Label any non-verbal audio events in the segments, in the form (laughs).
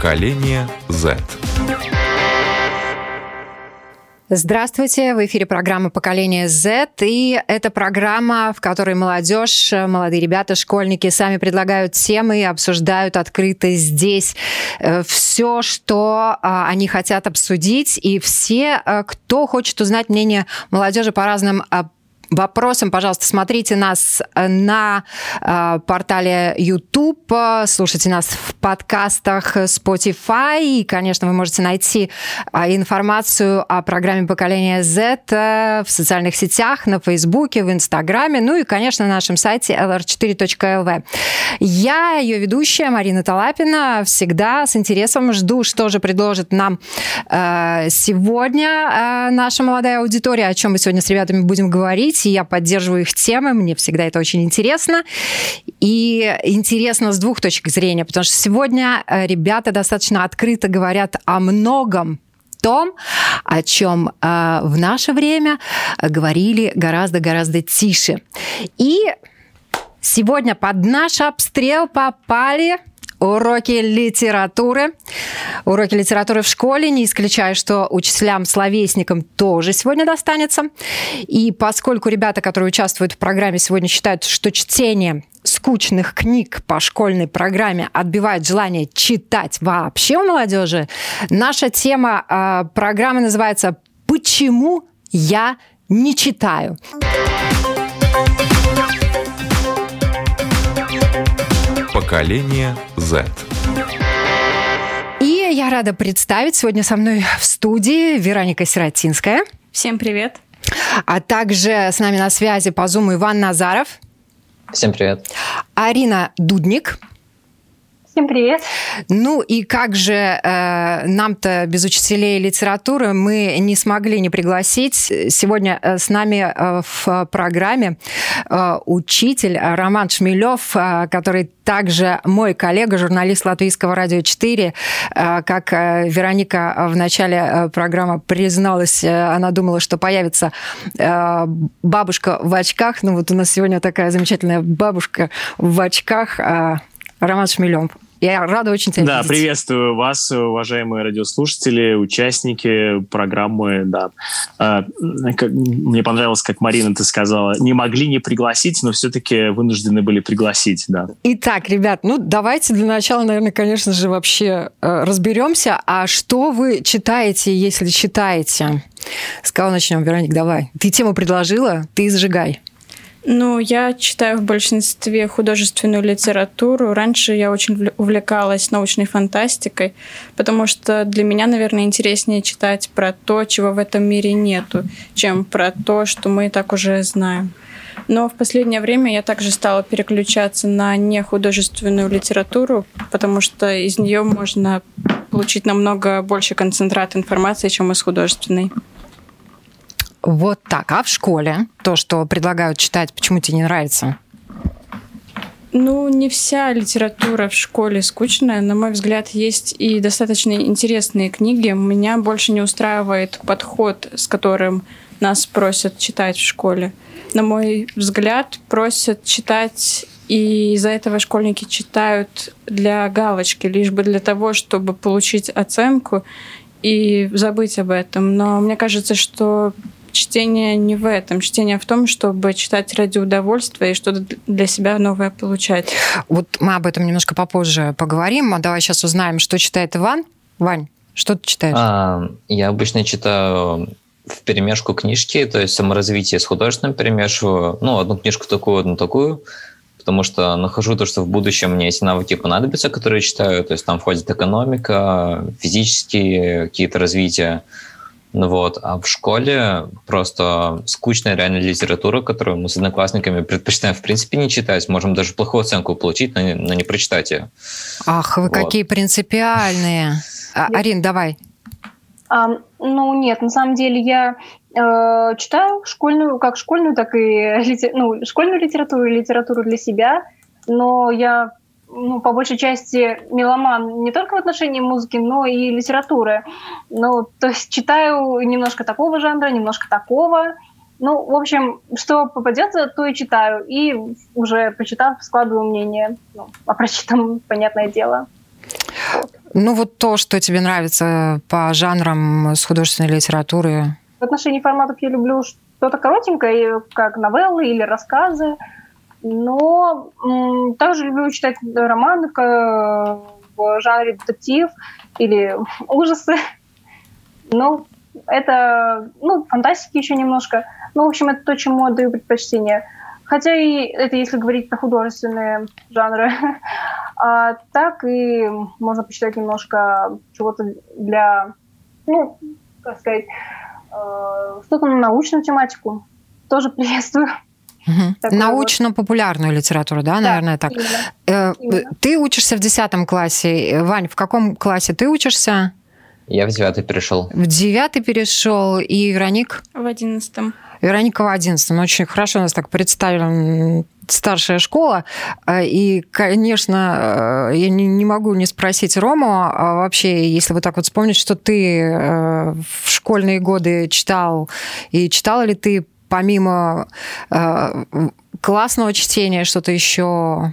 Поколение Z. Здравствуйте, в эфире программа «Поколение Z», и это программа, в которой молодежь, молодые ребята, школьники сами предлагают темы и обсуждают открыто здесь э, все, что а, они хотят обсудить, и все, э, кто хочет узнать мнение молодежи по разным а, вопросам, пожалуйста, смотрите нас э, на э, портале YouTube, слушайте нас в подкастах Spotify, и, конечно, вы можете найти э, информацию о программе поколения Z в социальных сетях, на Фейсбуке, в Инстаграме, ну и, конечно, на нашем сайте lr4.lv. Я ее ведущая Марина Талапина, всегда с интересом жду, что же предложит нам сегодня наша молодая аудитория, о чем мы сегодня с ребятами будем говорить говорить, и я поддерживаю их темы, мне всегда это очень интересно. И интересно с двух точек зрения, потому что сегодня э, ребята достаточно открыто говорят о многом, том, о чем э, в наше время говорили гораздо-гораздо тише. И сегодня под наш обстрел попали уроки литературы. Уроки литературы в школе, не исключаю, что учителям-словесникам тоже сегодня достанется. И поскольку ребята, которые участвуют в программе, сегодня считают, что чтение скучных книг по школьной программе отбивает желание читать вообще у молодежи, наша тема э, программы называется «Почему я не читаю?». Поколение Z. И я рада представить сегодня со мной в студии Вероника Сиротинская. Всем привет. А также с нами на связи по Zoom Иван Назаров. Всем привет. Арина Дудник. Всем привет. Ну и как же э, нам-то без учителей литературы мы не смогли не пригласить. Сегодня э, с нами э, в программе э, учитель Роман Шмелев, который также мой коллега, журналист Латвийского радио 4. Э, как Вероника в начале программы призналась, она думала, что появится бабушка в очках. Ну вот у нас сегодня такая замечательная бабушка в очках. Роман Шмелев. Я рада очень тебя Да, видеть. приветствую вас, уважаемые радиослушатели, участники программы. Да. А, мне понравилось, как Марина ты сказала, не могли не пригласить, но все-таки вынуждены были пригласить, да. Итак, ребят, ну давайте для начала, наверное, конечно же, вообще э, разберемся. А что вы читаете, если читаете? С кого начнем, Вероник, давай. Ты тему предложила, ты зажигай. Ну, я читаю в большинстве художественную литературу. Раньше я очень увлекалась научной фантастикой, потому что для меня, наверное, интереснее читать про то, чего в этом мире нету, чем про то, что мы и так уже знаем. Но в последнее время я также стала переключаться на нехудожественную литературу, потому что из нее можно получить намного больше концентрат информации, чем из художественной. Вот так. А в школе то, что предлагают читать, почему тебе не нравится? Ну, не вся литература в школе скучная. На мой взгляд, есть и достаточно интересные книги. Меня больше не устраивает подход, с которым нас просят читать в школе. На мой взгляд, просят читать и из-за этого школьники читают для галочки, лишь бы для того, чтобы получить оценку и забыть об этом. Но мне кажется, что чтение не в этом. Чтение в том, чтобы читать ради удовольствия и что-то для себя новое получать. Вот мы об этом немножко попозже поговорим. А давай сейчас узнаем, что читает Иван. Вань, что ты читаешь? А, я обычно читаю в перемешку книжки, то есть саморазвитие с художественным перемешиваю. Ну, одну книжку такую, одну такую потому что нахожу то, что в будущем мне эти навыки понадобятся, которые я читаю, то есть там входит экономика, физические какие-то развития, ну вот, а в школе просто скучная реально литература, которую мы с одноклассниками предпочитаем в принципе не читать. Можем даже плохую оценку получить, но не, но не прочитать ее. Ах, вы Вот. какие принципиальные. А, Арин, давай. А, ну нет, на самом деле я э, читаю школьную, как школьную, так и лите- ну, школьную литературу и литературу для себя, но я ну, по большей части меломан не только в отношении музыки, но и литературы. Ну, то есть читаю немножко такого жанра, немножко такого. Ну, в общем, что попадется, то и читаю. И уже прочитав, складываю мнение ну, о прочитанном, понятное дело. Ну вот то, что тебе нравится по жанрам с художественной литературы. В отношении форматов я люблю что-то коротенькое, как новеллы или рассказы. Но также люблю читать романы в, в жанре детектив или (laughs) ужасы. Ну, это, ну, фантастики еще немножко. Ну, в общем, это то, чему отдаю предпочтение. Хотя и это если говорить про художественные жанры. (laughs) а так и можно почитать немножко чего-то для, ну, как сказать, э, что-то на научную тематику. Тоже приветствую. Угу. Научно-популярную литературу, да, да наверное, так. Именно. Э, именно. Ты учишься в десятом классе. Вань, в каком классе ты учишься? Я в девятый перешел. В девятый перешел, и Вероник? В одиннадцатом. Вероника в одиннадцатом. Ну, очень хорошо у нас так представлена старшая школа. Э, и, конечно, э, я не могу не спросить Рому, а вообще, если вот так вот вспомнить, что ты э, в школьные годы читал, и читала ли ты помимо классного чтения что-то еще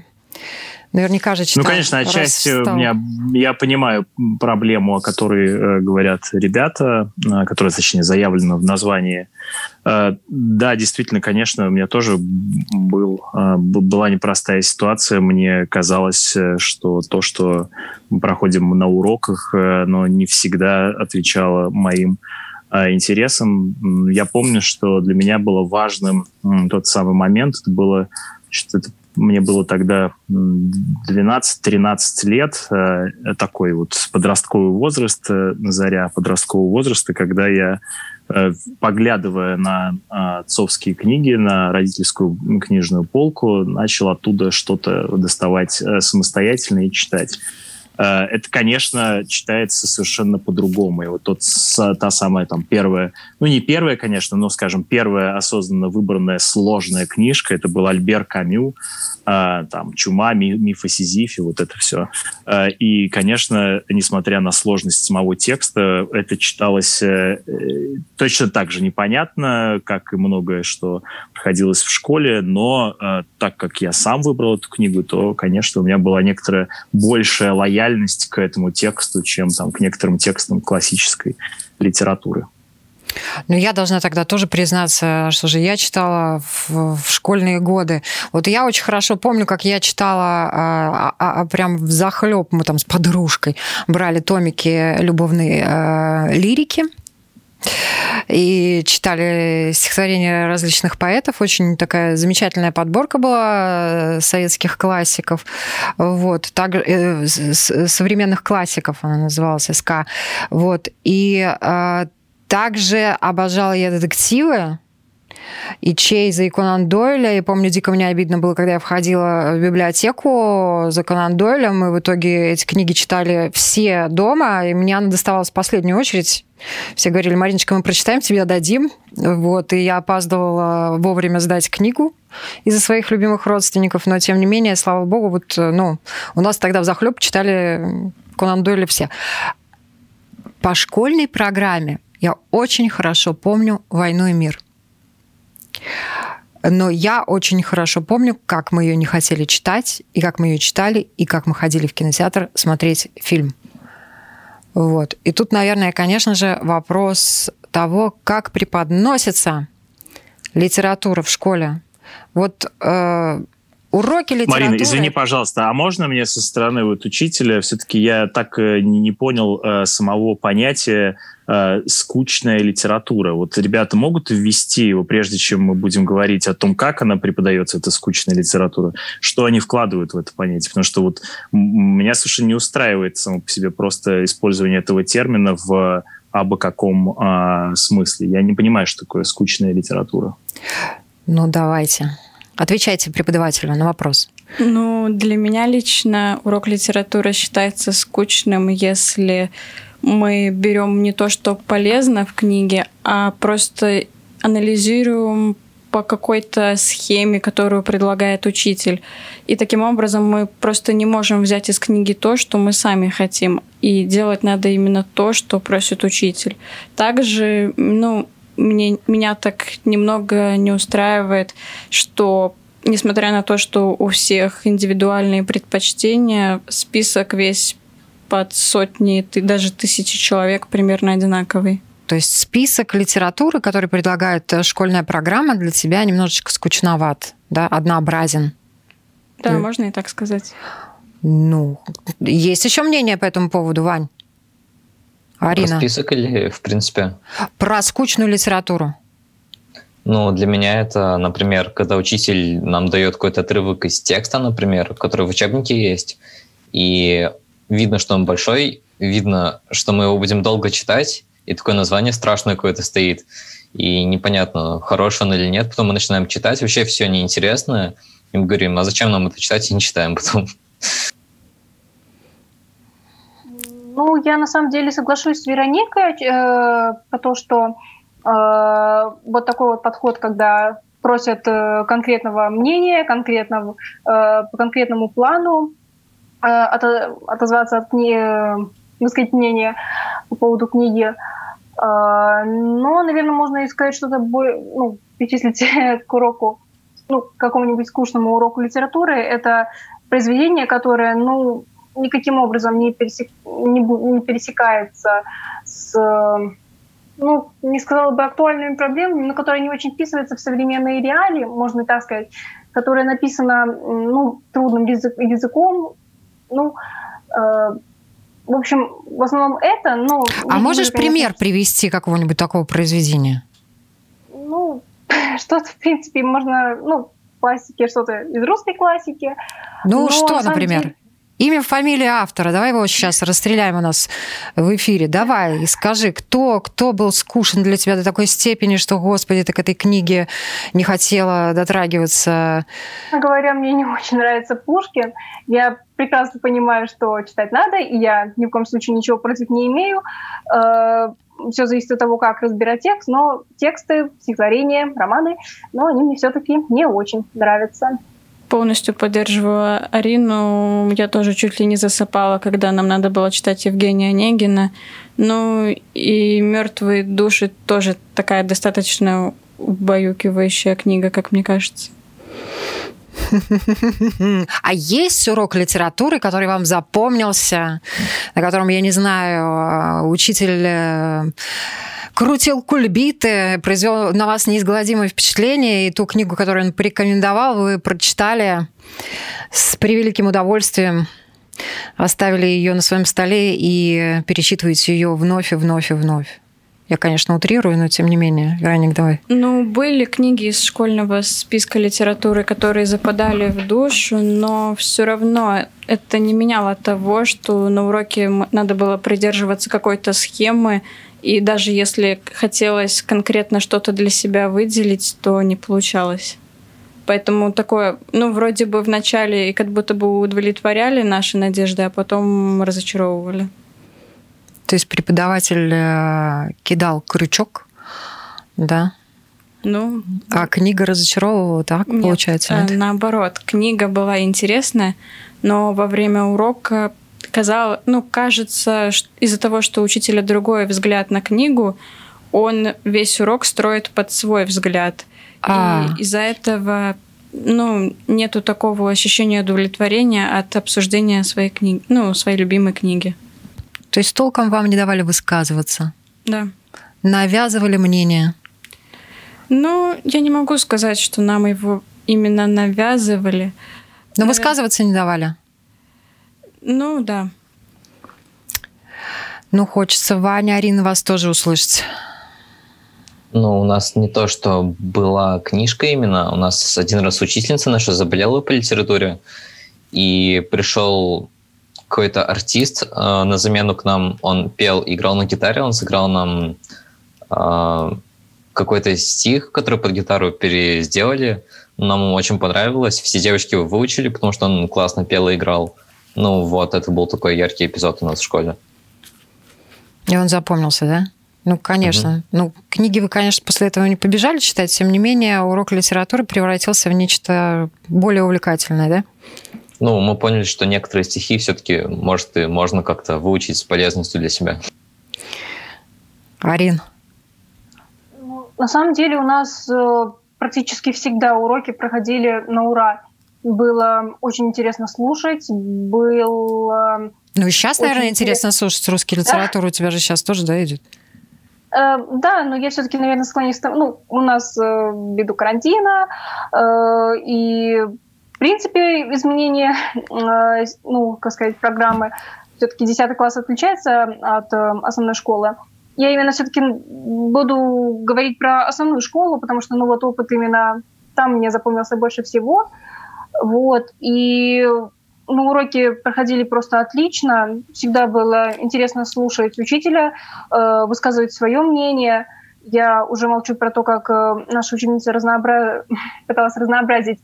наверняка же читал. Ну, конечно, отчасти у меня, я понимаю проблему, о которой э, говорят ребята, э, которая, точнее, заявлена в названии. Э, да, действительно, конечно, у меня тоже был, э, была непростая ситуация. Мне казалось, э, что то, что мы проходим на уроках, э, но не всегда отвечало моим э, интересам. Я помню, что для меня было важным тот самый момент, это было что это мне было тогда 12-13 лет, э, такой вот подростковый возраст, э, заря подросткового возраста, когда я, э, поглядывая на отцовские книги, на родительскую книжную полку, начал оттуда что-то доставать самостоятельно и читать. Э, это, конечно, читается совершенно по-другому. И вот тот, та самая там первая, ну не первая, конечно, но, скажем, первая осознанно выбранная сложная книжка, это был Альбер Камю, э, там «Чума», «Миф о Сизифе», вот это все. Э, и, конечно, несмотря на сложность самого текста, это читалось точно так же непонятно, как и многое, что проходилось в школе, но так как я сам выбрал эту книгу, то, конечно, у меня была некоторая большая лояльность лояльность к этому тексту, чем там, к некоторым текстам классической литературы. Ну, я должна тогда тоже признаться, что же я читала в, в школьные годы. Вот я очень хорошо помню, как я читала а, а, а, прям в захлеб, мы там с подружкой брали томики любовной а, лирики и читали стихотворения различных поэтов. Очень такая замечательная подборка была э, советских классиков. Вот. Так, э, современных классиков она называлась, СК. Вот. И э, также обожала я детективы, и Чейза, и Конан Дойля. И помню, дико мне обидно было, когда я входила в библиотеку за Конан Дойлем, мы в итоге эти книги читали все дома, и мне она доставалась в последнюю очередь. Все говорили, Мариночка, мы прочитаем, тебе дадим. Вот, и я опаздывала вовремя сдать книгу из-за своих любимых родственников, но тем не менее, слава богу, вот, ну, у нас тогда в захлеб читали Конан Дойля все. По школьной программе я очень хорошо помню «Войну и мир». Но я очень хорошо помню, как мы ее не хотели читать, и как мы ее читали, и как мы ходили в кинотеатр смотреть фильм. Вот. И тут, наверное, конечно же, вопрос того, как преподносится литература в школе. Вот э, уроки литературы... Марина, извини, пожалуйста, а можно мне со стороны вот учителя, все-таки я так э, не понял э, самого понятия э, скучная литература. Вот ребята могут ввести его, прежде чем мы будем говорить о том, как она преподается, эта скучная литература, что они вкладывают в это понятие? Потому что вот меня совершенно не устраивает само по себе просто использование этого термина в абы каком э, смысле. Я не понимаю, что такое скучная литература. Ну, давайте. Отвечайте преподавателю на вопрос. Ну, для меня лично урок литературы считается скучным, если мы берем не то, что полезно в книге, а просто анализируем по какой-то схеме, которую предлагает учитель. И таким образом мы просто не можем взять из книги то, что мы сами хотим. И делать надо именно то, что просит учитель. Также, ну, мне, меня так немного не устраивает, что несмотря на то, что у всех индивидуальные предпочтения, список весь под сотни, ты, даже тысячи человек примерно одинаковый. То есть список литературы, который предлагает э, школьная программа, для тебя немножечко скучноват, да, однообразен. Да, mm. можно и так сказать. Ну, есть еще мнение по этому поводу, Вань? Арина. Про список или в принципе? Про скучную литературу. Ну, для меня это, например, когда учитель нам дает какой-то отрывок из текста, например, который в учебнике есть, и видно, что он большой, видно, что мы его будем долго читать, и такое название страшное какое-то стоит, и непонятно, хороший он или нет, потом мы начинаем читать, вообще все неинтересное, и мы говорим, а зачем нам это читать, и не читаем потом. Ну, я на самом деле соглашусь с Вероникой э, по то, что Э, вот такой вот подход, когда просят э, конкретного мнения, конкретного, э, по конкретному плану отозваться от книги, высказать мнение по поводу книги. Но, наверное, можно и сказать что-то ну, причислить (laughs) к уроку, ну, какому-нибудь скучному уроку литературы. Это произведение, которое, ну, никаким образом не, пересек, не, не пересекается с ну, не сказала бы актуальными проблемами, но которая не очень вписывается в современные реалии, можно так сказать, которая написана ну, трудным язык, языком. Ну, э, в общем, в основном это, но... А можешь конечно, пример привести какого-нибудь такого произведения? Ну, (laughs) что-то, в принципе, можно, ну, классики, что-то из русской классики. Ну, но, что, например? Деле, Имя, фамилия автора. Давай его сейчас расстреляем у нас в эфире. Давай, скажи, кто, кто был скучен для тебя до такой степени, что, господи, ты к этой книге не хотела дотрагиваться? Говоря, мне не очень нравится Пушкин. Я прекрасно понимаю, что читать надо, и я ни в коем случае ничего против не имею. Э, Все зависит от того, как разбирать текст, но тексты, стихотворения, романы, но они мне все-таки не очень нравятся. Полностью поддерживаю Арину. Я тоже чуть ли не засыпала, когда нам надо было читать Евгения Онегина. Ну и «Мертвые души» тоже такая достаточно убаюкивающая книга, как мне кажется. (laughs) А есть урок литературы, который вам запомнился, на котором, я не знаю, учитель э, крутил кульбиты, произвел на вас неизгладимое впечатление, и ту книгу, которую он порекомендовал, вы прочитали с превеликим удовольствием, оставили ее на своем столе и пересчитываете ее вновь и вновь и вновь. Я, конечно, утрирую, но тем не менее. Вероник, давай. Ну, были книги из школьного списка литературы, которые западали в душу, но все равно это не меняло того, что на уроке надо было придерживаться какой-то схемы, и даже если хотелось конкретно что-то для себя выделить, то не получалось. Поэтому такое, ну, вроде бы в начале и как будто бы удовлетворяли наши надежды, а потом разочаровывали. То есть преподаватель э, кидал крючок, да? Ну, а книга разочаровывала, так нет, получается? Нет? Наоборот, книга была интересная, но во время урока казалось, ну, кажется, из-за того, что у учителя другой взгляд на книгу, он весь урок строит под свой взгляд. А. И из-за этого ну, нету такого ощущения удовлетворения от обсуждения своей книги, ну, своей любимой книги. То есть толком вам не давали высказываться? Да. Навязывали мнение? Ну, я не могу сказать, что нам его именно навязывали. Но высказываться не давали? Ну, да. Ну, хочется, Ваня, Арина, вас тоже услышать. Ну, у нас не то, что была книжка именно. У нас один раз учительница наша заболела по литературе, и пришел какой-то артист э, на замену к нам. Он пел, играл на гитаре, он сыграл нам э, какой-то стих, который под гитару пересделали. Нам очень понравилось. Все девочки его выучили, потому что он классно пел и играл. Ну вот, это был такой яркий эпизод у нас в школе. И он запомнился, да? Ну, конечно. Угу. Ну, книги вы, конечно, после этого не побежали читать, тем не менее, урок литературы превратился в нечто более увлекательное, да? Ну, мы поняли, что некоторые стихи все-таки, может, и можно как-то выучить с полезностью для себя. Арин? На самом деле у нас э, практически всегда уроки проходили на ура было очень интересно слушать, было Ну и сейчас, наверное, интересно слушать русский литературу. Да? У тебя же сейчас тоже, да, идет? Э, да, но я все-таки, наверное, склоняюсь к тому, ну, у нас э, ввиду карантина, э, и, в принципе, изменение, э, ну, как сказать, программы, все-таки 10 класс отличается от э, основной школы. Я именно все-таки буду говорить про основную школу, потому что, ну, вот опыт именно там мне запомнился больше всего. Вот, и ну, уроки проходили просто отлично. Всегда было интересно слушать учителя, э, высказывать свое мнение. Я уже молчу про то, как э, наша ученица разнообра... (laughs) пыталась разнообразить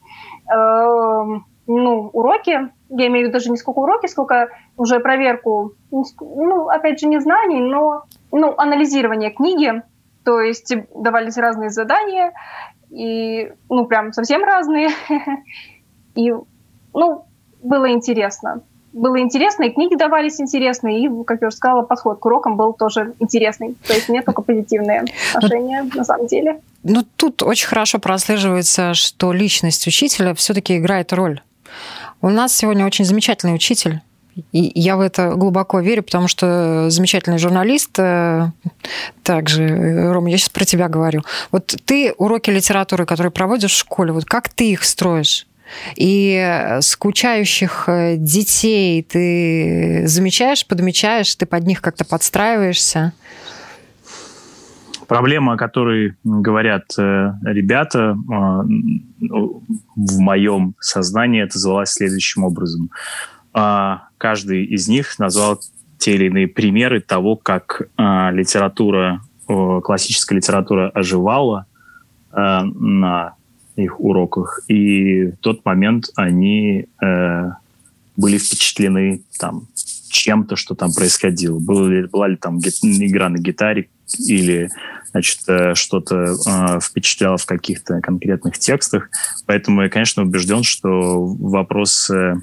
э, ну, уроки. Я имею в виду даже не сколько уроки, сколько уже проверку, ну, опять же, не знаний, но ну, анализирование книги. То есть давались разные задания, и, ну, прям совсем разные. (laughs) И, ну, было интересно. Было интересно, и книги давались интересные, и, как я уже сказала, подход к урокам был тоже интересный. То есть мне только позитивные (laughs) отношения, на самом деле. Ну, тут очень хорошо прослеживается, что личность учителя все-таки играет роль. У нас сегодня очень замечательный учитель, и я в это глубоко верю, потому что замечательный журналист, э, также, э, Рома, я сейчас про тебя говорю. Вот ты уроки литературы, которые проводишь в школе, вот как ты их строишь? И скучающих э, детей ты замечаешь, подмечаешь, ты под них как-то подстраиваешься? Проблема, о которой говорят э, ребята э, в моем сознании, это звалась следующим образом. Э, каждый из них назвал те или иные примеры того, как э, литература, э, классическая литература оживала э, на их уроках. И в тот момент они э, были впечатлены там чем-то, что там происходило. Была ли, была ли там игра на гитаре или значит, э, что-то э, впечатляло в каких-то конкретных текстах. Поэтому я, конечно, убежден, что вопрос э,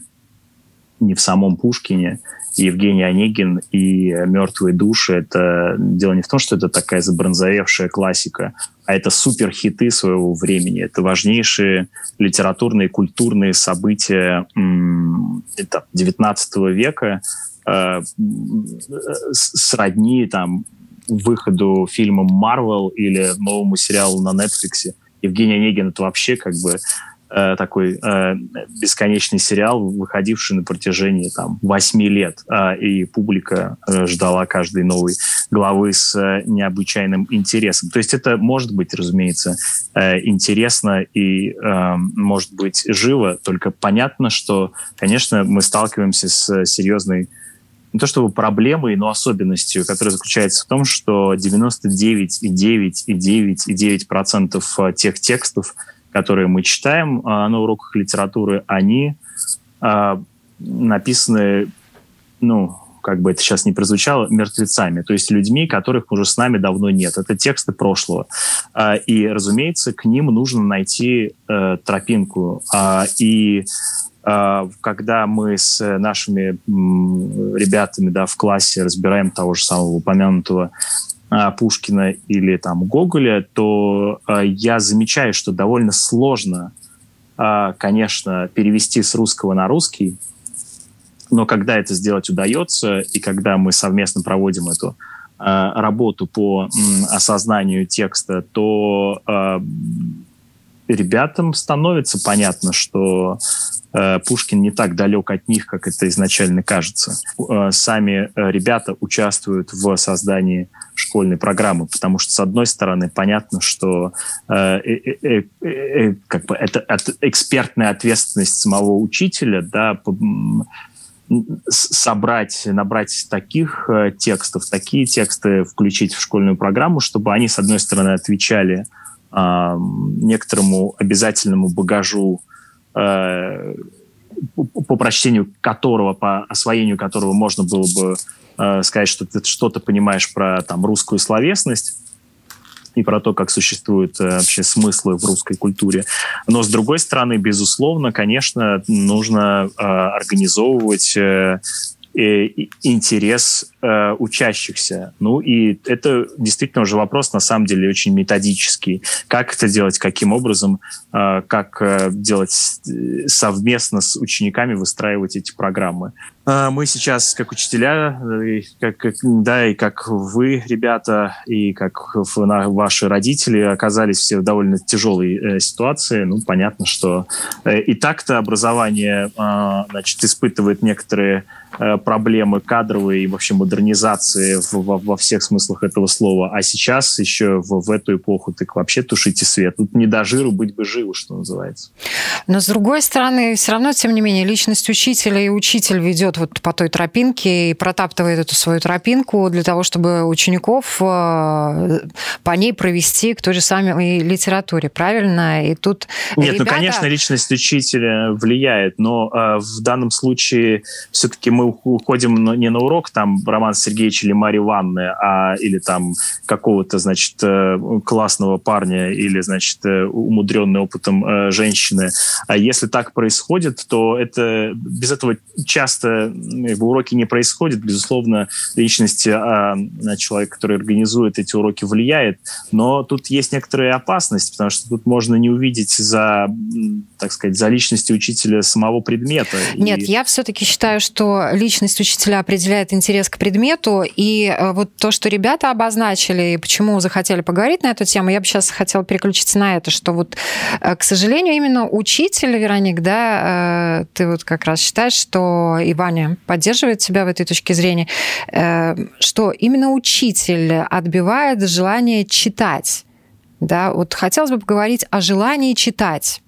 не в самом Пушкине, Евгений Онегин и «Мертвые души» — это дело не в том, что это такая забронзовевшая классика, а это суперхиты своего времени. Это важнейшие литературные, культурные события это, 19 века, э, сродни там выходу фильма «Марвел» или новому сериалу на Netflix. Евгений Онегин — это вообще как бы Э, такой э, бесконечный сериал, выходивший на протяжении там восьми лет, э, и публика э, ждала каждой новой главы с э, необычайным интересом. То есть это может быть, разумеется, э, интересно и э, может быть живо, только понятно, что, конечно, мы сталкиваемся с серьезной не то чтобы проблемой, но особенностью, которая заключается в том, что 99,9,9,9% э, тех текстов, которые мы читаем а, на уроках литературы, они а, написаны, ну, как бы это сейчас не прозвучало, мертвецами, то есть людьми, которых уже с нами давно нет. Это тексты прошлого. А, и, разумеется, к ним нужно найти э, тропинку. И когда мы с нашими ребятами да, в классе разбираем того же самого упомянутого Пушкина или там Гоголя, то а, я замечаю, что довольно сложно, а, конечно, перевести с русского на русский, но когда это сделать удается, и когда мы совместно проводим эту работу по осознанию текста, то ребятам становится понятно, что э, Пушкин не так далек от них, как это изначально кажется. Э, сами э, ребята участвуют в создании школьной программы, потому что, с одной стороны, понятно, что как бы это, это экспертная ответственность самого учителя, да, собрать, набрать таких текстов, такие тексты включить в школьную программу, чтобы они, с одной стороны, отвечали некоторому обязательному багажу, э, по прочтению которого, по освоению которого можно было бы э, сказать, что ты что-то понимаешь про там, русскую словесность и про то, как существуют э, вообще смыслы в русской культуре. Но, с другой стороны, безусловно, конечно, нужно организовывать интерес э, учащихся. Ну и это действительно уже вопрос на самом деле очень методический. Как это делать, каким образом, э, как э, делать э, совместно с учениками, выстраивать эти программы. А, мы сейчас, как учителя, и как, как, да, и как вы, ребята, и как ваши родители оказались все в довольно тяжелой э, ситуации. Ну, понятно, что э, и так-то образование э, значит, испытывает некоторые Э, проблемы кадровой и вообще модернизации во, во всех смыслах этого слова. А сейчас еще в, в эту эпоху так вообще тушите свет. Тут не до жиру, быть бы живу, что называется. Но с другой стороны, все равно, тем не менее, личность учителя и учитель ведет вот по той тропинке и протаптывает эту свою тропинку для того, чтобы учеников э, по ней провести к той же самой литературе, правильно? И тут Нет, ну, ребята... ну, конечно, личность учителя влияет, но э, в данном случае все-таки мы мы уходим не на урок там Роман Сергеевич или Марьи Ивановны, а или там какого-то, значит, э, классного парня или, значит, э, умудренной опытом э, женщины. А если так происходит, то это без этого часто в уроке не происходит. Безусловно, личность а, человека, который организует эти уроки, влияет, но тут есть некоторая опасность, потому что тут можно не увидеть за, так сказать, за личностью учителя самого предмета. Нет, и... я все-таки считаю, что личность учителя определяет интерес к предмету, и э, вот то, что ребята обозначили, и почему захотели поговорить на эту тему, я бы сейчас хотела переключиться на это, что вот, э, к сожалению, именно учитель, Вероник, да, э, ты вот как раз считаешь, что и Ваня поддерживает тебя в этой точке зрения, что именно учитель отбивает желание читать. Да, вот хотелось бы поговорить о желании читать.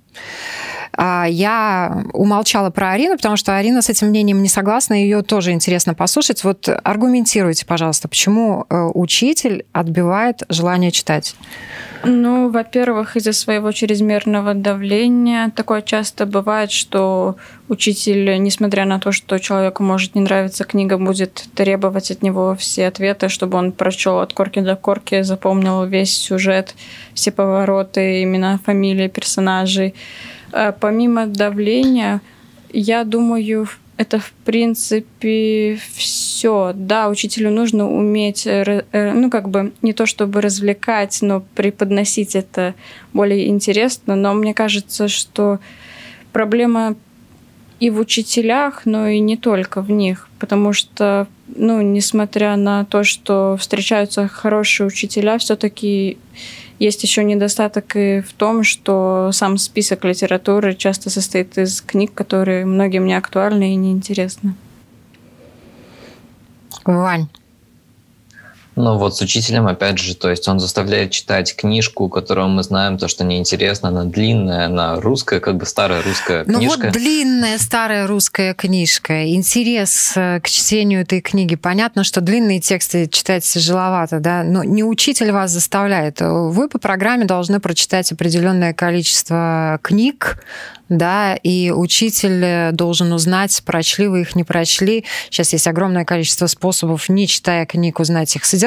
А, я умолчала про Арину, потому что Арина с этим мнением не согласна, ее тоже интересно послушать. Вот аргументируйте, пожалуйста, почему э, учитель отбивает желание читать? Ну, во-первых, из-за своего чрезмерного давления такое часто бывает, что учитель, несмотря на то, что человеку может не нравиться книга, будет требовать от него все ответы, чтобы он прочел от корки до корки, запомнил весь сюжет, все повороты, имена, фамилии персонажей. Э, помимо давления, я думаю, это в принципе все. Да, учителю нужно уметь, э, э, ну как бы не то чтобы развлекать, но преподносить это более интересно. Но мне кажется, что проблема и в учителях, но и не только в них, потому что, ну, несмотря на то, что встречаются хорошие учителя, все-таки есть еще недостаток и в том, что сам список литературы часто состоит из книг, которые многим не актуальны и неинтересны. Вань, ну вот с учителем, опять же, то есть он заставляет читать книжку, которую мы знаем, то, что неинтересно, она длинная, она русская, как бы старая русская ну книжка. Ну вот длинная старая русская книжка. Интерес э, к чтению этой книги. Понятно, что длинные тексты читать тяжеловато, да, но не учитель вас заставляет. Вы по программе должны прочитать определенное количество книг, да, и учитель э, должен узнать, прочли вы их, не прочли. Сейчас есть огромное количество способов, не читая книг, узнать их содержание,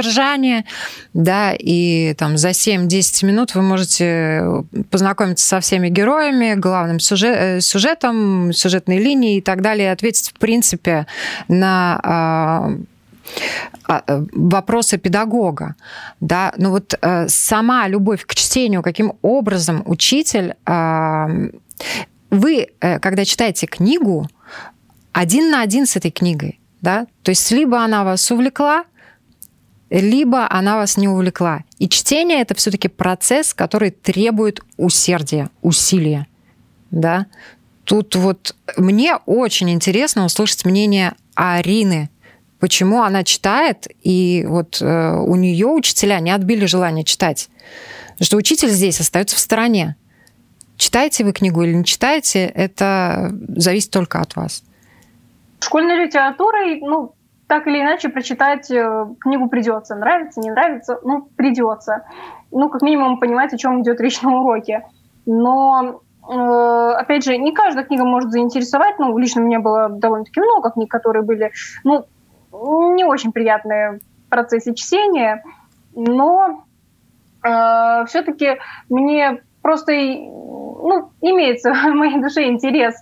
да, и там за 7-10 минут вы можете познакомиться со всеми героями, главным сюжет, э, сюжетом, сюжетной линией и так далее, и ответить, в принципе, на а, а, вопросы педагога, да, но вот э, сама любовь к чтению, каким образом учитель, э, вы, э, когда читаете книгу, один на один с этой книгой, да, то есть либо она вас увлекла, либо она вас не увлекла. И чтение это все-таки процесс, который требует усердия, усилия. Да? Тут вот мне очень интересно услышать мнение Арины. Почему она читает, и вот э, у нее учителя не отбили желание читать. Что учитель здесь остается в стороне. Читаете вы книгу или не читаете, это зависит только от вас. Школьной литературой, ну, так или иначе прочитать э, книгу придется. Нравится, не нравится, ну, придется. Ну, как минимум понимать, о чем идет речь на уроке. Но, э, опять же, не каждая книга может заинтересовать. Ну, лично у меня было довольно-таки много книг, которые были, ну, не очень приятные в процессе чтения. Но э, все-таки мне просто ну, имеется в моей душе интерес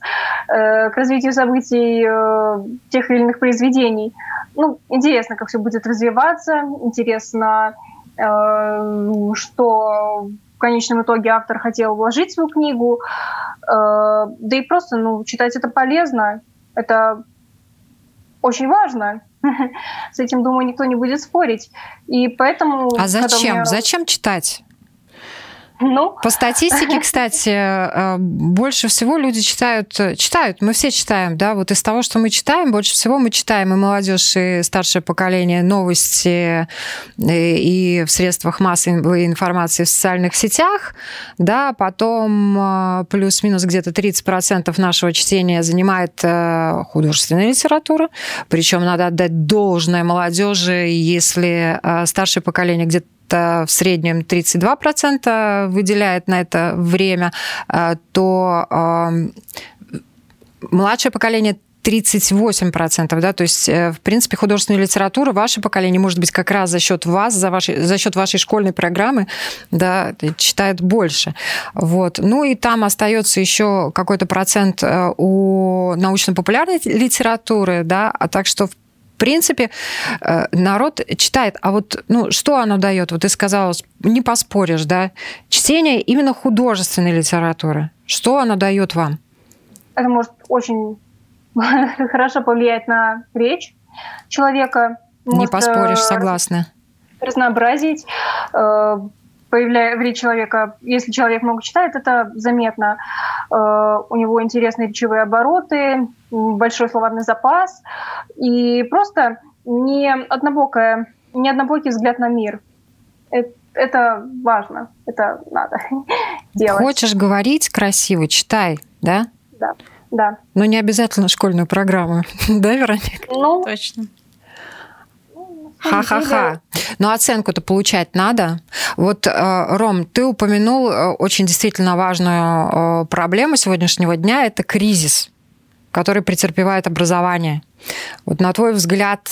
э, к развитию событий э, тех или иных произведений. Ну, интересно, как все будет развиваться, интересно, э, что в конечном итоге автор хотел вложить в свою книгу. Э, да и просто, ну, читать это полезно, это очень важно. (laughs) С этим, думаю, никто не будет спорить. И поэтому... А зачем? Меня... Зачем читать? Ну. По статистике, кстати, э, больше всего люди читают, читают, мы все читаем, да, вот из того, что мы читаем, больше всего мы читаем и молодежь, и старшее поколение новости и в средствах массовой информации в социальных сетях, да, потом э, плюс-минус где-то 30% нашего чтения занимает э, художественная литература, причем надо отдать должное молодежи, если старшее поколение где-то в среднем 32% выделяет на это время, э, то эм, младшее поколение 38%, да, то есть, э, в принципе, художественная литература, ваше поколение, может быть, как раз за счет вас, за, вашей, за счет вашей школьной программы, да, читает больше. Вот. Ну и там остается еще какой-то процент э, у научно-популярной литературы, да, а так что, в принципе, э, народ читает. А вот ну, что оно дает? Вот ты сказала, не поспоришь, да? Чтение именно художественной литературы. Что оно дает вам? Это может очень (laughs) хорошо повлиять на речь человека. Не поспоришь, э, согласна. Разнообразить, э, появляя в речи человека, если человек много читает, это заметно. Э, у него интересные речевые обороты, большой словарный запас и просто не однобокая, не однобокий взгляд на мир. Это, это важно, это надо (laughs) делать. Хочешь говорить красиво, читай, да? Да, да. Но не обязательно школьную программу, (laughs) да, Вероника? Ну, точно. Ха-ха-ха. Но оценку-то получать надо. Вот, э, Ром, ты упомянул э, очень действительно важную э, проблему сегодняшнего дня – это кризис, который претерпевает образование. Вот на твой взгляд,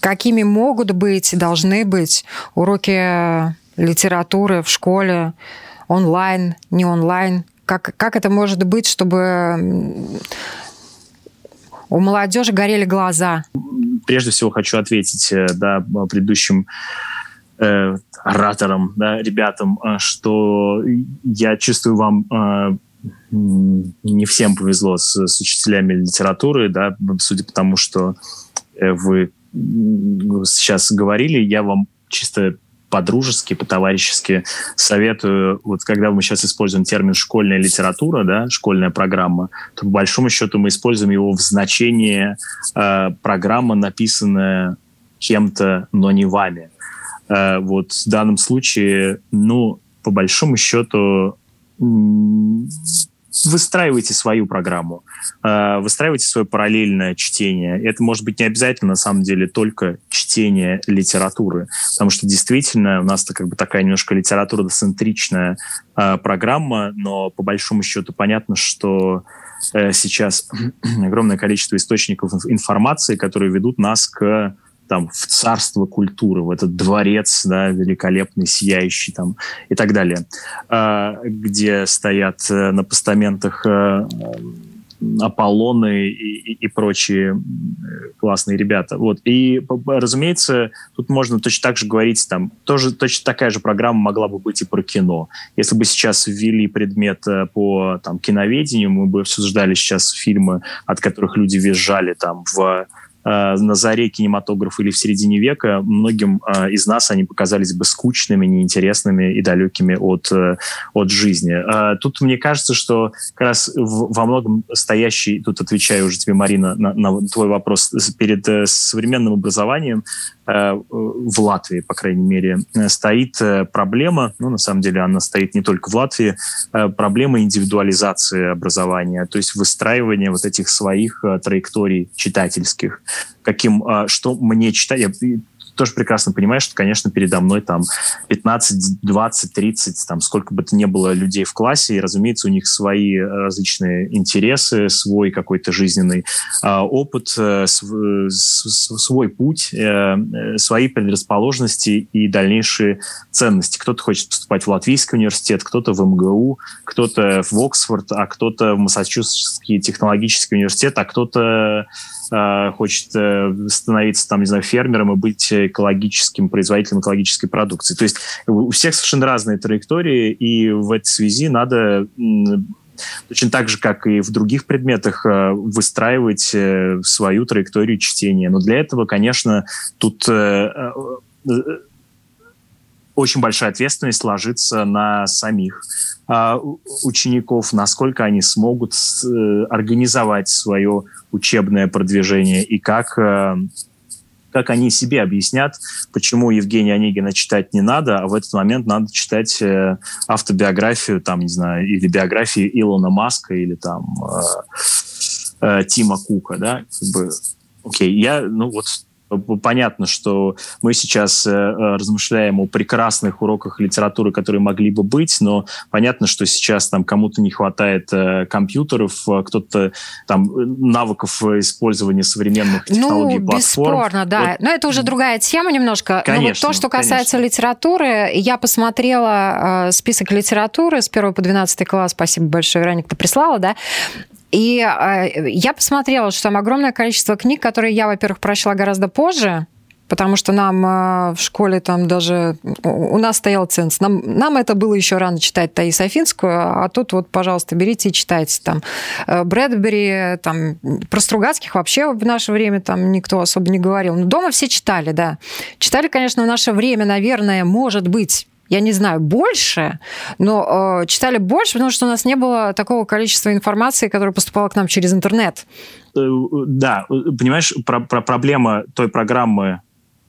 какими могут быть, должны быть уроки литературы в школе, онлайн, не онлайн? Как, как это может быть, чтобы у молодежи горели глаза? Прежде всего хочу ответить э, да, предыдущим э, ораторам, да, ребятам, э, что я чувствую вам э, не всем повезло с, с учителями литературы, да, судя по тому, что э, вы сейчас говорили, я вам чисто по-дружески, по-товарищески советую, вот когда мы сейчас используем термин «школьная литература», да, школьная программа, то по большому счету мы используем его в значении э, программа, написанная кем-то, но не вами. Э, вот в данном случае, ну, по большому счету, выстраивайте свою программу, э, выстраивайте свое параллельное чтение. Это может быть не обязательно, на самом деле, только чтение литературы, потому что действительно у нас-то как бы такая немножко литература-центричная э, программа, но по большому счету понятно, что э, сейчас (clears throat) огромное количество источников информации, которые ведут нас к там в царство культуры, в этот дворец, да, великолепный, сияющий там и так далее, а, где стоят э, на постаментах э, Аполлоны и, и, и прочие э, классные ребята. Вот. И, разумеется, тут можно точно так же говорить, там, тоже точно такая же программа могла бы быть и про кино. Если бы сейчас ввели предмет по там, киноведению, мы бы обсуждали сейчас фильмы, от которых люди визжали там в Э, на заре кинематографа или в середине века, многим э, из нас они показались бы скучными, неинтересными и далекими от, э, от жизни. Тут мне кажется, что как раз во многом стоящий, тут отвечаю уже тебе, Марина, на, на твой вопрос, перед современным образованием в Латвии, по крайней мере, стоит проблема, ну, на самом деле она стоит не только в Латвии, проблема индивидуализации образования, то есть выстраивания вот этих своих траекторий читательских каким, а, что мне читать. Я тоже прекрасно понимаешь, что, конечно, передо мной там 15, 20, 30, там сколько бы то ни было людей в классе, и, разумеется, у них свои различные интересы, свой какой-то жизненный э, опыт, э, св, свой путь, э, э, свои предрасположенности и дальнейшие ценности. Кто-то хочет поступать в Латвийский университет, кто-то в МГУ, кто-то в Оксфорд, а кто-то в Массачусетский технологический университет, а кто-то э, хочет э, становиться там, не знаю, фермером и быть экологическим производителем экологической продукции. То есть у всех совершенно разные траектории, и в этой связи надо точно так же, как и в других предметах, э, выстраивать э, свою траекторию чтения. Но для этого, конечно, тут э, очень большая ответственность ложится на самих а, учеников, насколько они смогут организовать свое учебное продвижение и как как они себе объяснят, почему Евгения Онегина читать не надо, а в этот момент надо читать э, автобиографию, там, не знаю, или биографию Илона Маска, или там э, э, Тима Кука, да, как бы, окей, я, ну вот Понятно, что мы сейчас э, э, размышляем о прекрасных уроках литературы, которые могли бы быть, но понятно, что сейчас там кому-то не хватает э, компьютеров, кто-то там навыков использования современных ну, технологий ну, платформ. бесспорно, да. Вот. Но это уже другая тема немножко. Конечно, но вот то, что касается конечно. литературы, я посмотрела список литературы с 1 по 12 класс, спасибо большое, Вероника, ты прислала, да? И э, я посмотрела, что там огромное количество книг, которые я, во-первых, прочла гораздо позже, потому что нам э, в школе там даже у нас стоял ценз. Нам, нам это было еще рано читать Таис Афинскую, а тут вот, пожалуйста, берите и читайте там э, Брэдбери, там про Стругацких вообще в наше время там никто особо не говорил. Но дома все читали, да. Читали, конечно, в наше время, наверное, может быть, я не знаю, больше, но э, читали больше, потому что у нас не было такого количества информации, которая поступала к нам через интернет. Э, да, понимаешь, про, про проблема той программы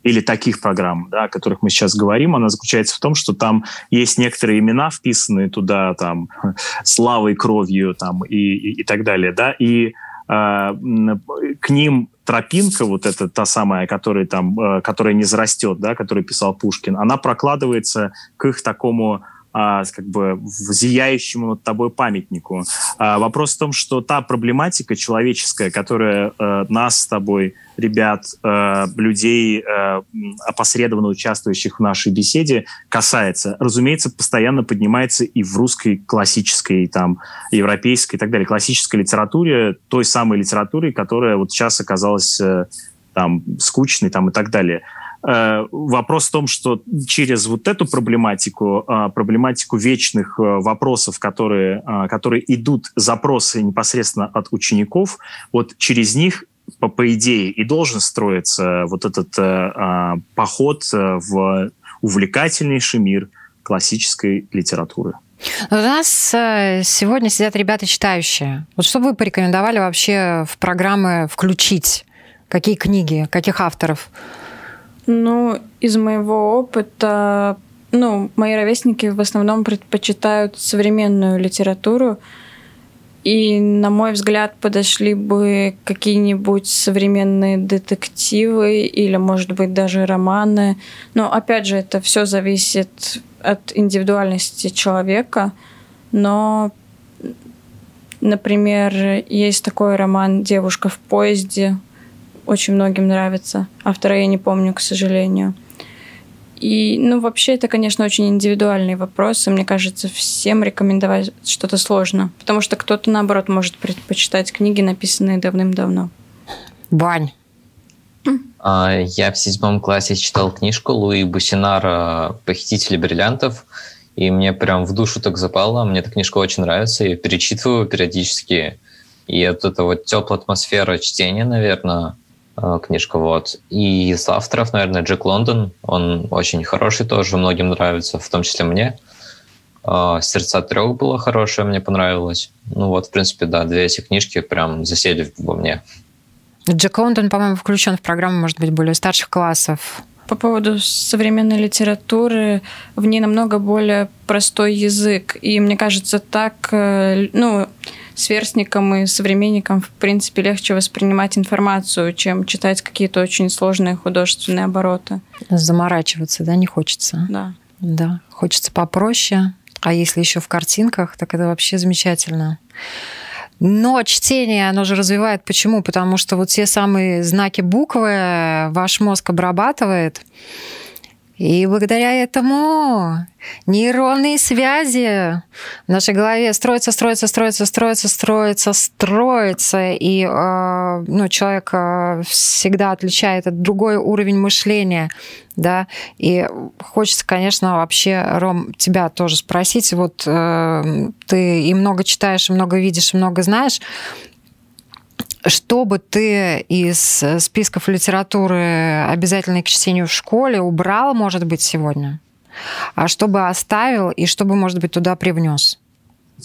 или таких программ, да, о которых мы сейчас говорим, она заключается в том, что там есть некоторые имена, вписанные туда, там, (laughs) славой, кровью, там, и, и, и так далее, да, и э, к ним тропинка, вот эта та самая, которая там, э, которая не зарастет, да, которую писал Пушкин, она прокладывается к их такому а, как бы зияющему над тобой памятнику. А, вопрос в том, что та проблематика человеческая, которая а, нас с тобой, ребят, а, людей, а, опосредованно участвующих в нашей беседе, касается, разумеется, постоянно поднимается и в русской классической, там, европейской и так далее, классической литературе, той самой литературе, которая вот сейчас оказалась там скучной там и так далее. Э, вопрос в том, что через вот эту проблематику, э, проблематику вечных э, вопросов, которые, которые идут запросы непосредственно от учеников, вот через них по, по идее и должен строиться вот этот поход в увлекательнейший мир классической литературы. У нас сегодня сидят ребята читающие. Вот что бы вы порекомендовали вообще в программы включить? Какие книги, каких авторов? Ну, из моего опыта, ну, мои ровесники в основном предпочитают современную литературу, и, на мой взгляд, подошли бы какие-нибудь современные детективы или, может быть, даже романы. Но, опять же, это все зависит от индивидуальности человека. Но, например, есть такой роман «Девушка в поезде», очень многим нравится. Автора я не помню, к сожалению. И, ну, вообще, это, конечно, очень индивидуальный вопрос, и мне кажется, всем рекомендовать что-то сложно, потому что кто-то, наоборот, может предпочитать книги, написанные давным-давно. Бань. А, я в седьмом классе читал книжку Луи Бусинара «Похитители бриллиантов», и мне прям в душу так запало. Мне эта книжка очень нравится, я перечитываю периодически. И вот эта вот теплая атмосфера чтения, наверное, книжка, вот. И из авторов, наверное, Джек Лондон, он очень хороший тоже, многим нравится, в том числе мне. Э, «Сердца трех» было хорошее, мне понравилось. Ну вот, в принципе, да, две эти книжки прям засели во мне. Джек Лондон, по-моему, включен в программу, может быть, более старших классов. По поводу современной литературы, в ней намного более простой язык. И мне кажется, так, э, ну, сверстникам и современникам, в принципе, легче воспринимать информацию, чем читать какие-то очень сложные художественные обороты. Заморачиваться, да, не хочется? Да. Да, хочется попроще. А если еще в картинках, так это вообще замечательно. Но чтение, оно же развивает. Почему? Потому что вот те самые знаки буквы ваш мозг обрабатывает, и благодаря этому нейронные связи в нашей голове строятся, строятся, строятся, строятся, строятся, строятся. И э, ну, человек э, всегда отличает этот другой уровень мышления. Да? И хочется, конечно, вообще, Ром, тебя тоже спросить. Вот э, ты и много читаешь, и много видишь, и много знаешь что бы ты из э, списков литературы, обязательной к чтению в школе, убрал, может быть, сегодня? А что бы оставил и что бы, может быть, туда привнес?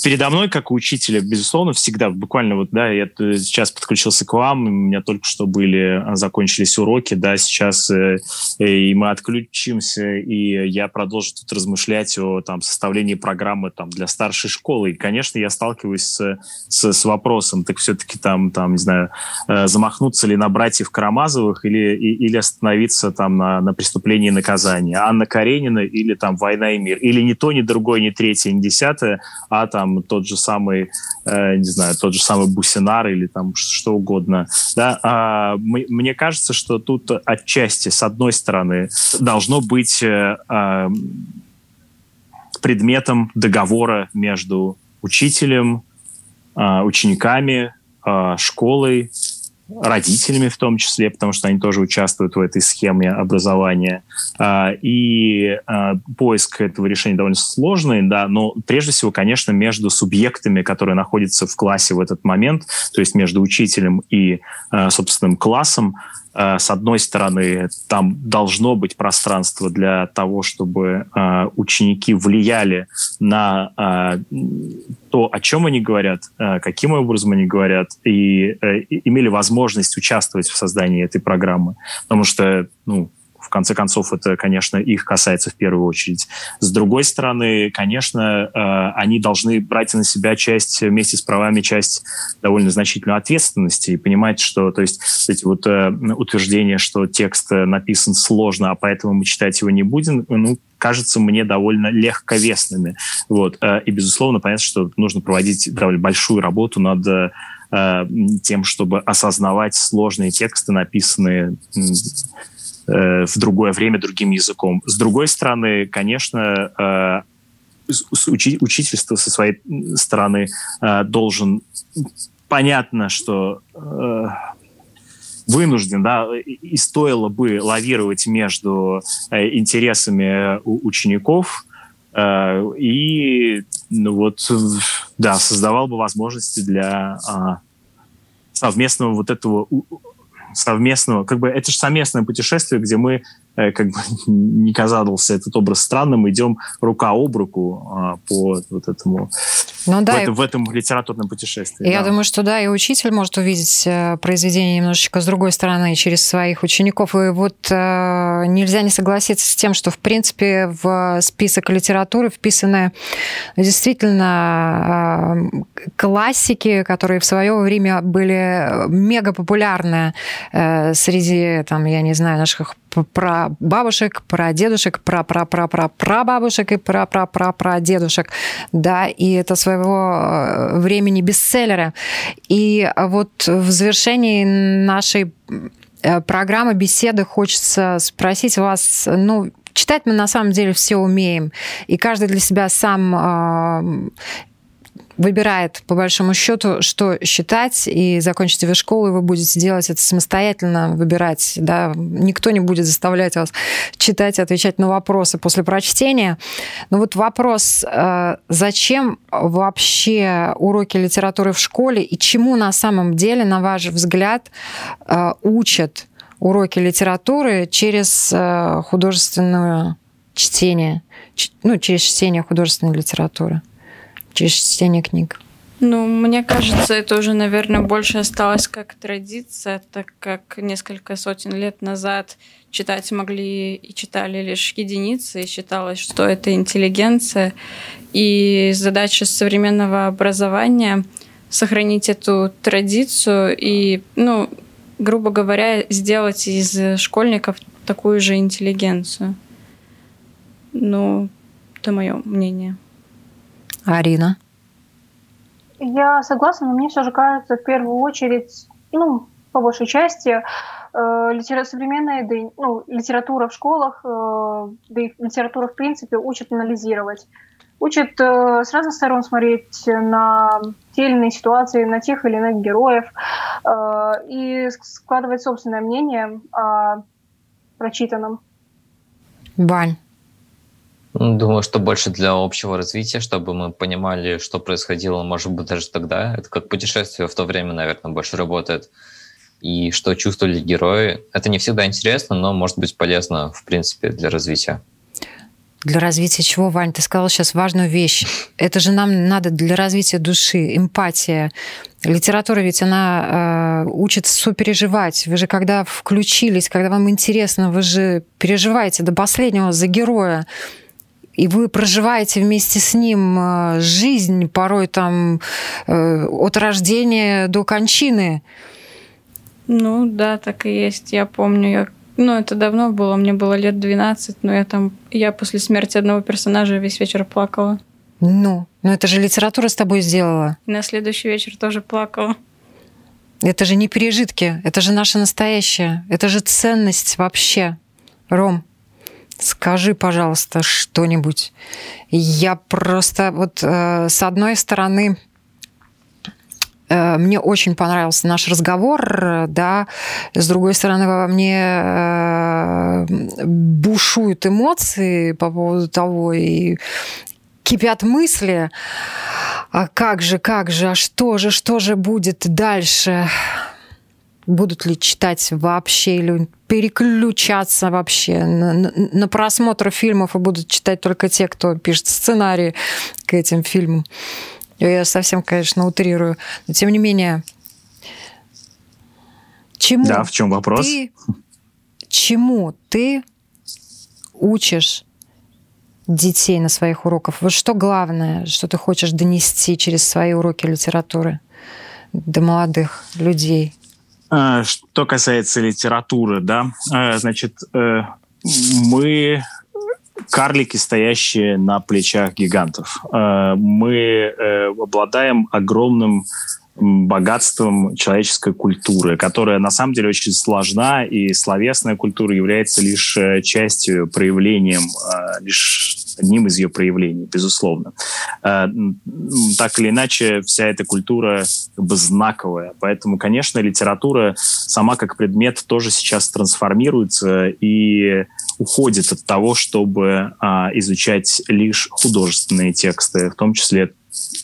Передо мной, как у учителя, безусловно, всегда, буквально вот, да, я сейчас подключился к вам, у меня только что были, а, закончились уроки, да, сейчас э, и мы отключимся, и я продолжу тут размышлять о там составлении программы там для старшей школы, и, конечно, я сталкиваюсь с, с, с вопросом, так все-таки там, там, не знаю, э, замахнуться ли на братьев Карамазовых или, и, или остановиться там на, на преступлении и наказании, Анна Каренина или там «Война и мир», или ни то, ни другое, ни третье, ни десятое, а там там тот же самый, э, не знаю, тот же самый Бусинар или там что угодно. Да? А, мы, мне кажется, что тут отчасти, с одной стороны, должно быть э, э, предметом договора между учителем, э, учениками, э, школой, родителями в том числе, потому что они тоже участвуют в этой схеме образования. А, и а, поиск этого решения довольно сложный, да, но прежде всего, конечно, между субъектами, которые находятся в классе в этот момент, то есть между учителем и а, собственным классом, с одной стороны, там должно быть пространство для того, чтобы э, ученики влияли на э, то, о чем они говорят, каким образом они говорят, и имели возможность участвовать в создании этой программы. Потому что, ну, конце концов, это, конечно, их касается в первую очередь. С другой стороны, конечно, э, они должны брать на себя часть, вместе с правами, часть довольно значительной ответственности и понимать, что, то есть, эти вот э, утверждения, что текст написан сложно, а поэтому мы читать его не будем, ну, кажется мне довольно легковесными. Вот. Э, и, безусловно, понятно, что нужно проводить довольно большую работу над тем, чтобы осознавать сложные тексты, написанные Э, в другое время другим языком. С другой стороны, конечно, э, учительство со своей стороны э, должен понятно, что вынужден, да, и стоило бы лавировать между интересами учеников и, ну вот, да, создавал бы возможности для а, совместного вот этого совместного, как бы это же совместное путешествие, где мы Э, как бы (laughs) не казался этот образ странным, идем рука об руку а, по вот этому ну, да, в, и... в этом литературном путешествии. Я да. думаю, что да, и учитель может увидеть э, произведение немножечко с другой стороны, через своих учеников. И вот э, нельзя не согласиться с тем, что, в принципе, в список литературы вписаны действительно э, классики, которые в свое время были мега популярны э, среди, там, я не знаю, наших про бабушек, про дедушек, про про про про про бабушек и про про про про дедушек, да, и это своего э, времени бестселлеры. И вот в завершении нашей э, программы беседы хочется спросить вас, ну, читать мы на самом деле все умеем, и каждый для себя сам э, выбирает, по большому счету, что считать, и закончите вы школу, и вы будете делать это самостоятельно, выбирать. Да? Никто не будет заставлять вас читать и отвечать на вопросы после прочтения. Но вот вопрос, э, зачем вообще уроки литературы в школе, и чему на самом деле, на ваш взгляд, э, учат уроки литературы через э, художественное чтение, ну, через чтение художественной литературы? Через чтение книг? Ну, мне кажется, это уже, наверное, больше осталось как традиция, так как несколько сотен лет назад читать могли и читали лишь единицы, и считалось, что это интеллигенция. И задача современного образования сохранить эту традицию и, ну, грубо говоря, сделать из школьников такую же интеллигенцию. Ну, это мое мнение. Арина? Я согласна, но мне все же кажется, в первую очередь, ну, по большей части, э, литера... современная да, ну, литература в школах, э, да и литература в принципе учат анализировать. Учат э, с разных сторон смотреть на те или иные ситуации, на тех или иных героев э, и складывать собственное мнение о прочитанном. Бань. Думаю, что больше для общего развития, чтобы мы понимали, что происходило, может быть, даже тогда. Это как путешествие в то время, наверное, больше работает. И что чувствовали герои. Это не всегда интересно, но может быть полезно, в принципе, для развития. Для развития чего, Вань? Ты сказал сейчас важную вещь. (laughs) Это же нам надо для развития души, эмпатия. Литература ведь она э, учит сопереживать. Вы же когда включились, когда вам интересно, вы же переживаете до последнего за героя и вы проживаете вместе с ним э, жизнь, порой там э, от рождения до кончины. Ну да, так и есть. Я помню, я ну, это давно было, мне было лет 12, но я там, я после смерти одного персонажа весь вечер плакала. Ну, но это же литература с тобой сделала. И на следующий вечер тоже плакала. Это же не пережитки, это же наше настоящее, это же ценность вообще. Ром, Скажи, пожалуйста, что-нибудь. Я просто вот э, с одной стороны э, мне очень понравился наш разговор, да, с другой стороны, во мне э, бушуют эмоции по поводу того, и кипят мысли, а как же, как же, а что же, что же будет дальше? Будут ли читать вообще или переключаться вообще на, на, на просмотр фильмов и будут читать только те, кто пишет сценарии к этим фильмам. Я совсем, конечно, утрирую. Но тем не менее, чему да, в чем вопрос? Ты, чему ты учишь детей на своих уроках? Вот что главное, что ты хочешь донести через свои уроки литературы до молодых людей? А, что касается литературы, да, а, значит, э, мы карлики, стоящие на плечах гигантов. Мы э, обладаем огромным богатством человеческой культуры, которая на самом деле очень сложна, и словесная культура является лишь э, частью, проявлением, лишь одним из ее проявлений, безусловно. Э, так или иначе, вся эта культура как бы знаковая. Поэтому, конечно, литература сама как предмет тоже сейчас трансформируется и уходит от того, чтобы а, изучать лишь художественные тексты, в том числе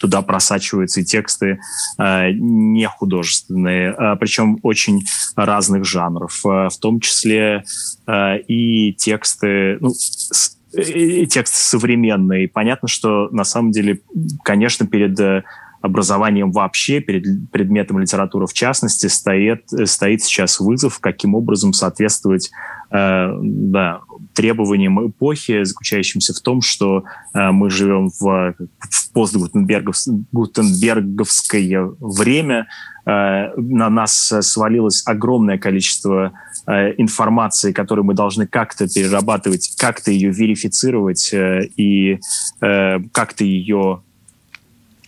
туда просачиваются и тексты э, не художественные, э, причем очень разных жанров, э, в том числе э, и тексты, ну, с, текст современный. Понятно, что на самом деле, конечно, перед э, образованием вообще, перед предметом литературы в частности, стоит, стоит сейчас вызов, каким образом соответствовать э, да, требованиям эпохи, заключающимся в том, что э, мы живем в, в постгутенберговское время, э, на нас свалилось огромное количество э, информации, которую мы должны как-то перерабатывать, как-то ее верифицировать э, и э, как-то ее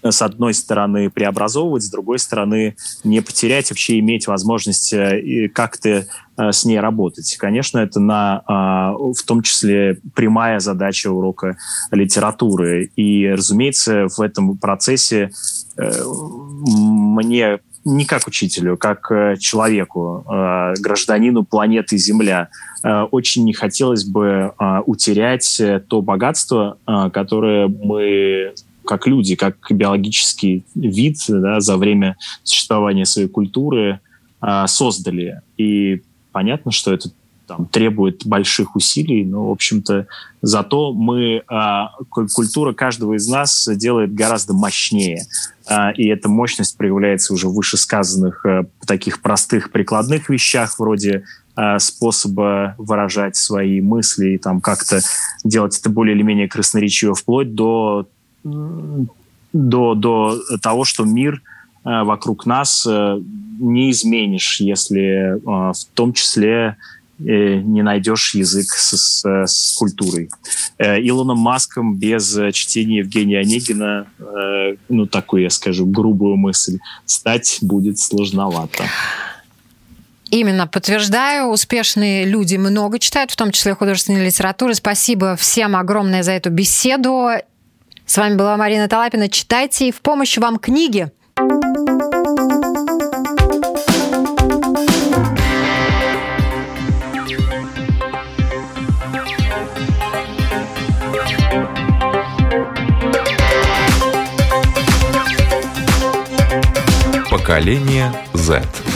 с одной стороны преобразовывать, с другой стороны не потерять, вообще иметь возможность э, как-то э, с ней работать. Конечно, это на, а, в том числе прямая задача урока литературы. И, разумеется, в этом процессе э, мне не как учителю, как человеку, гражданину планеты Земля, очень не хотелось бы утерять то богатство, которое мы как люди, как биологический вид да, за время существования своей культуры э, создали. И понятно, что это там, требует больших усилий, но, в общем-то, зато мы, э, культура каждого из нас делает гораздо мощнее. Э, и эта мощность проявляется уже в вышесказанных э, таких простых прикладных вещах, вроде способа выражать свои мысли и там как-то делать это более или менее красноречиво, вплоть до до, до того, что мир вокруг нас не изменишь, если в том числе не найдешь язык с, с, с культурой. Илоном Маском без чтения Евгения Онегина, ну, такую, я скажу, грубую мысль, стать будет сложновато. Именно, подтверждаю, успешные люди много читают, в том числе художественной литературы. Спасибо всем огромное за эту беседу. С вами была Марина Талапина. Читайте и в помощь вам книги. Поколение Z.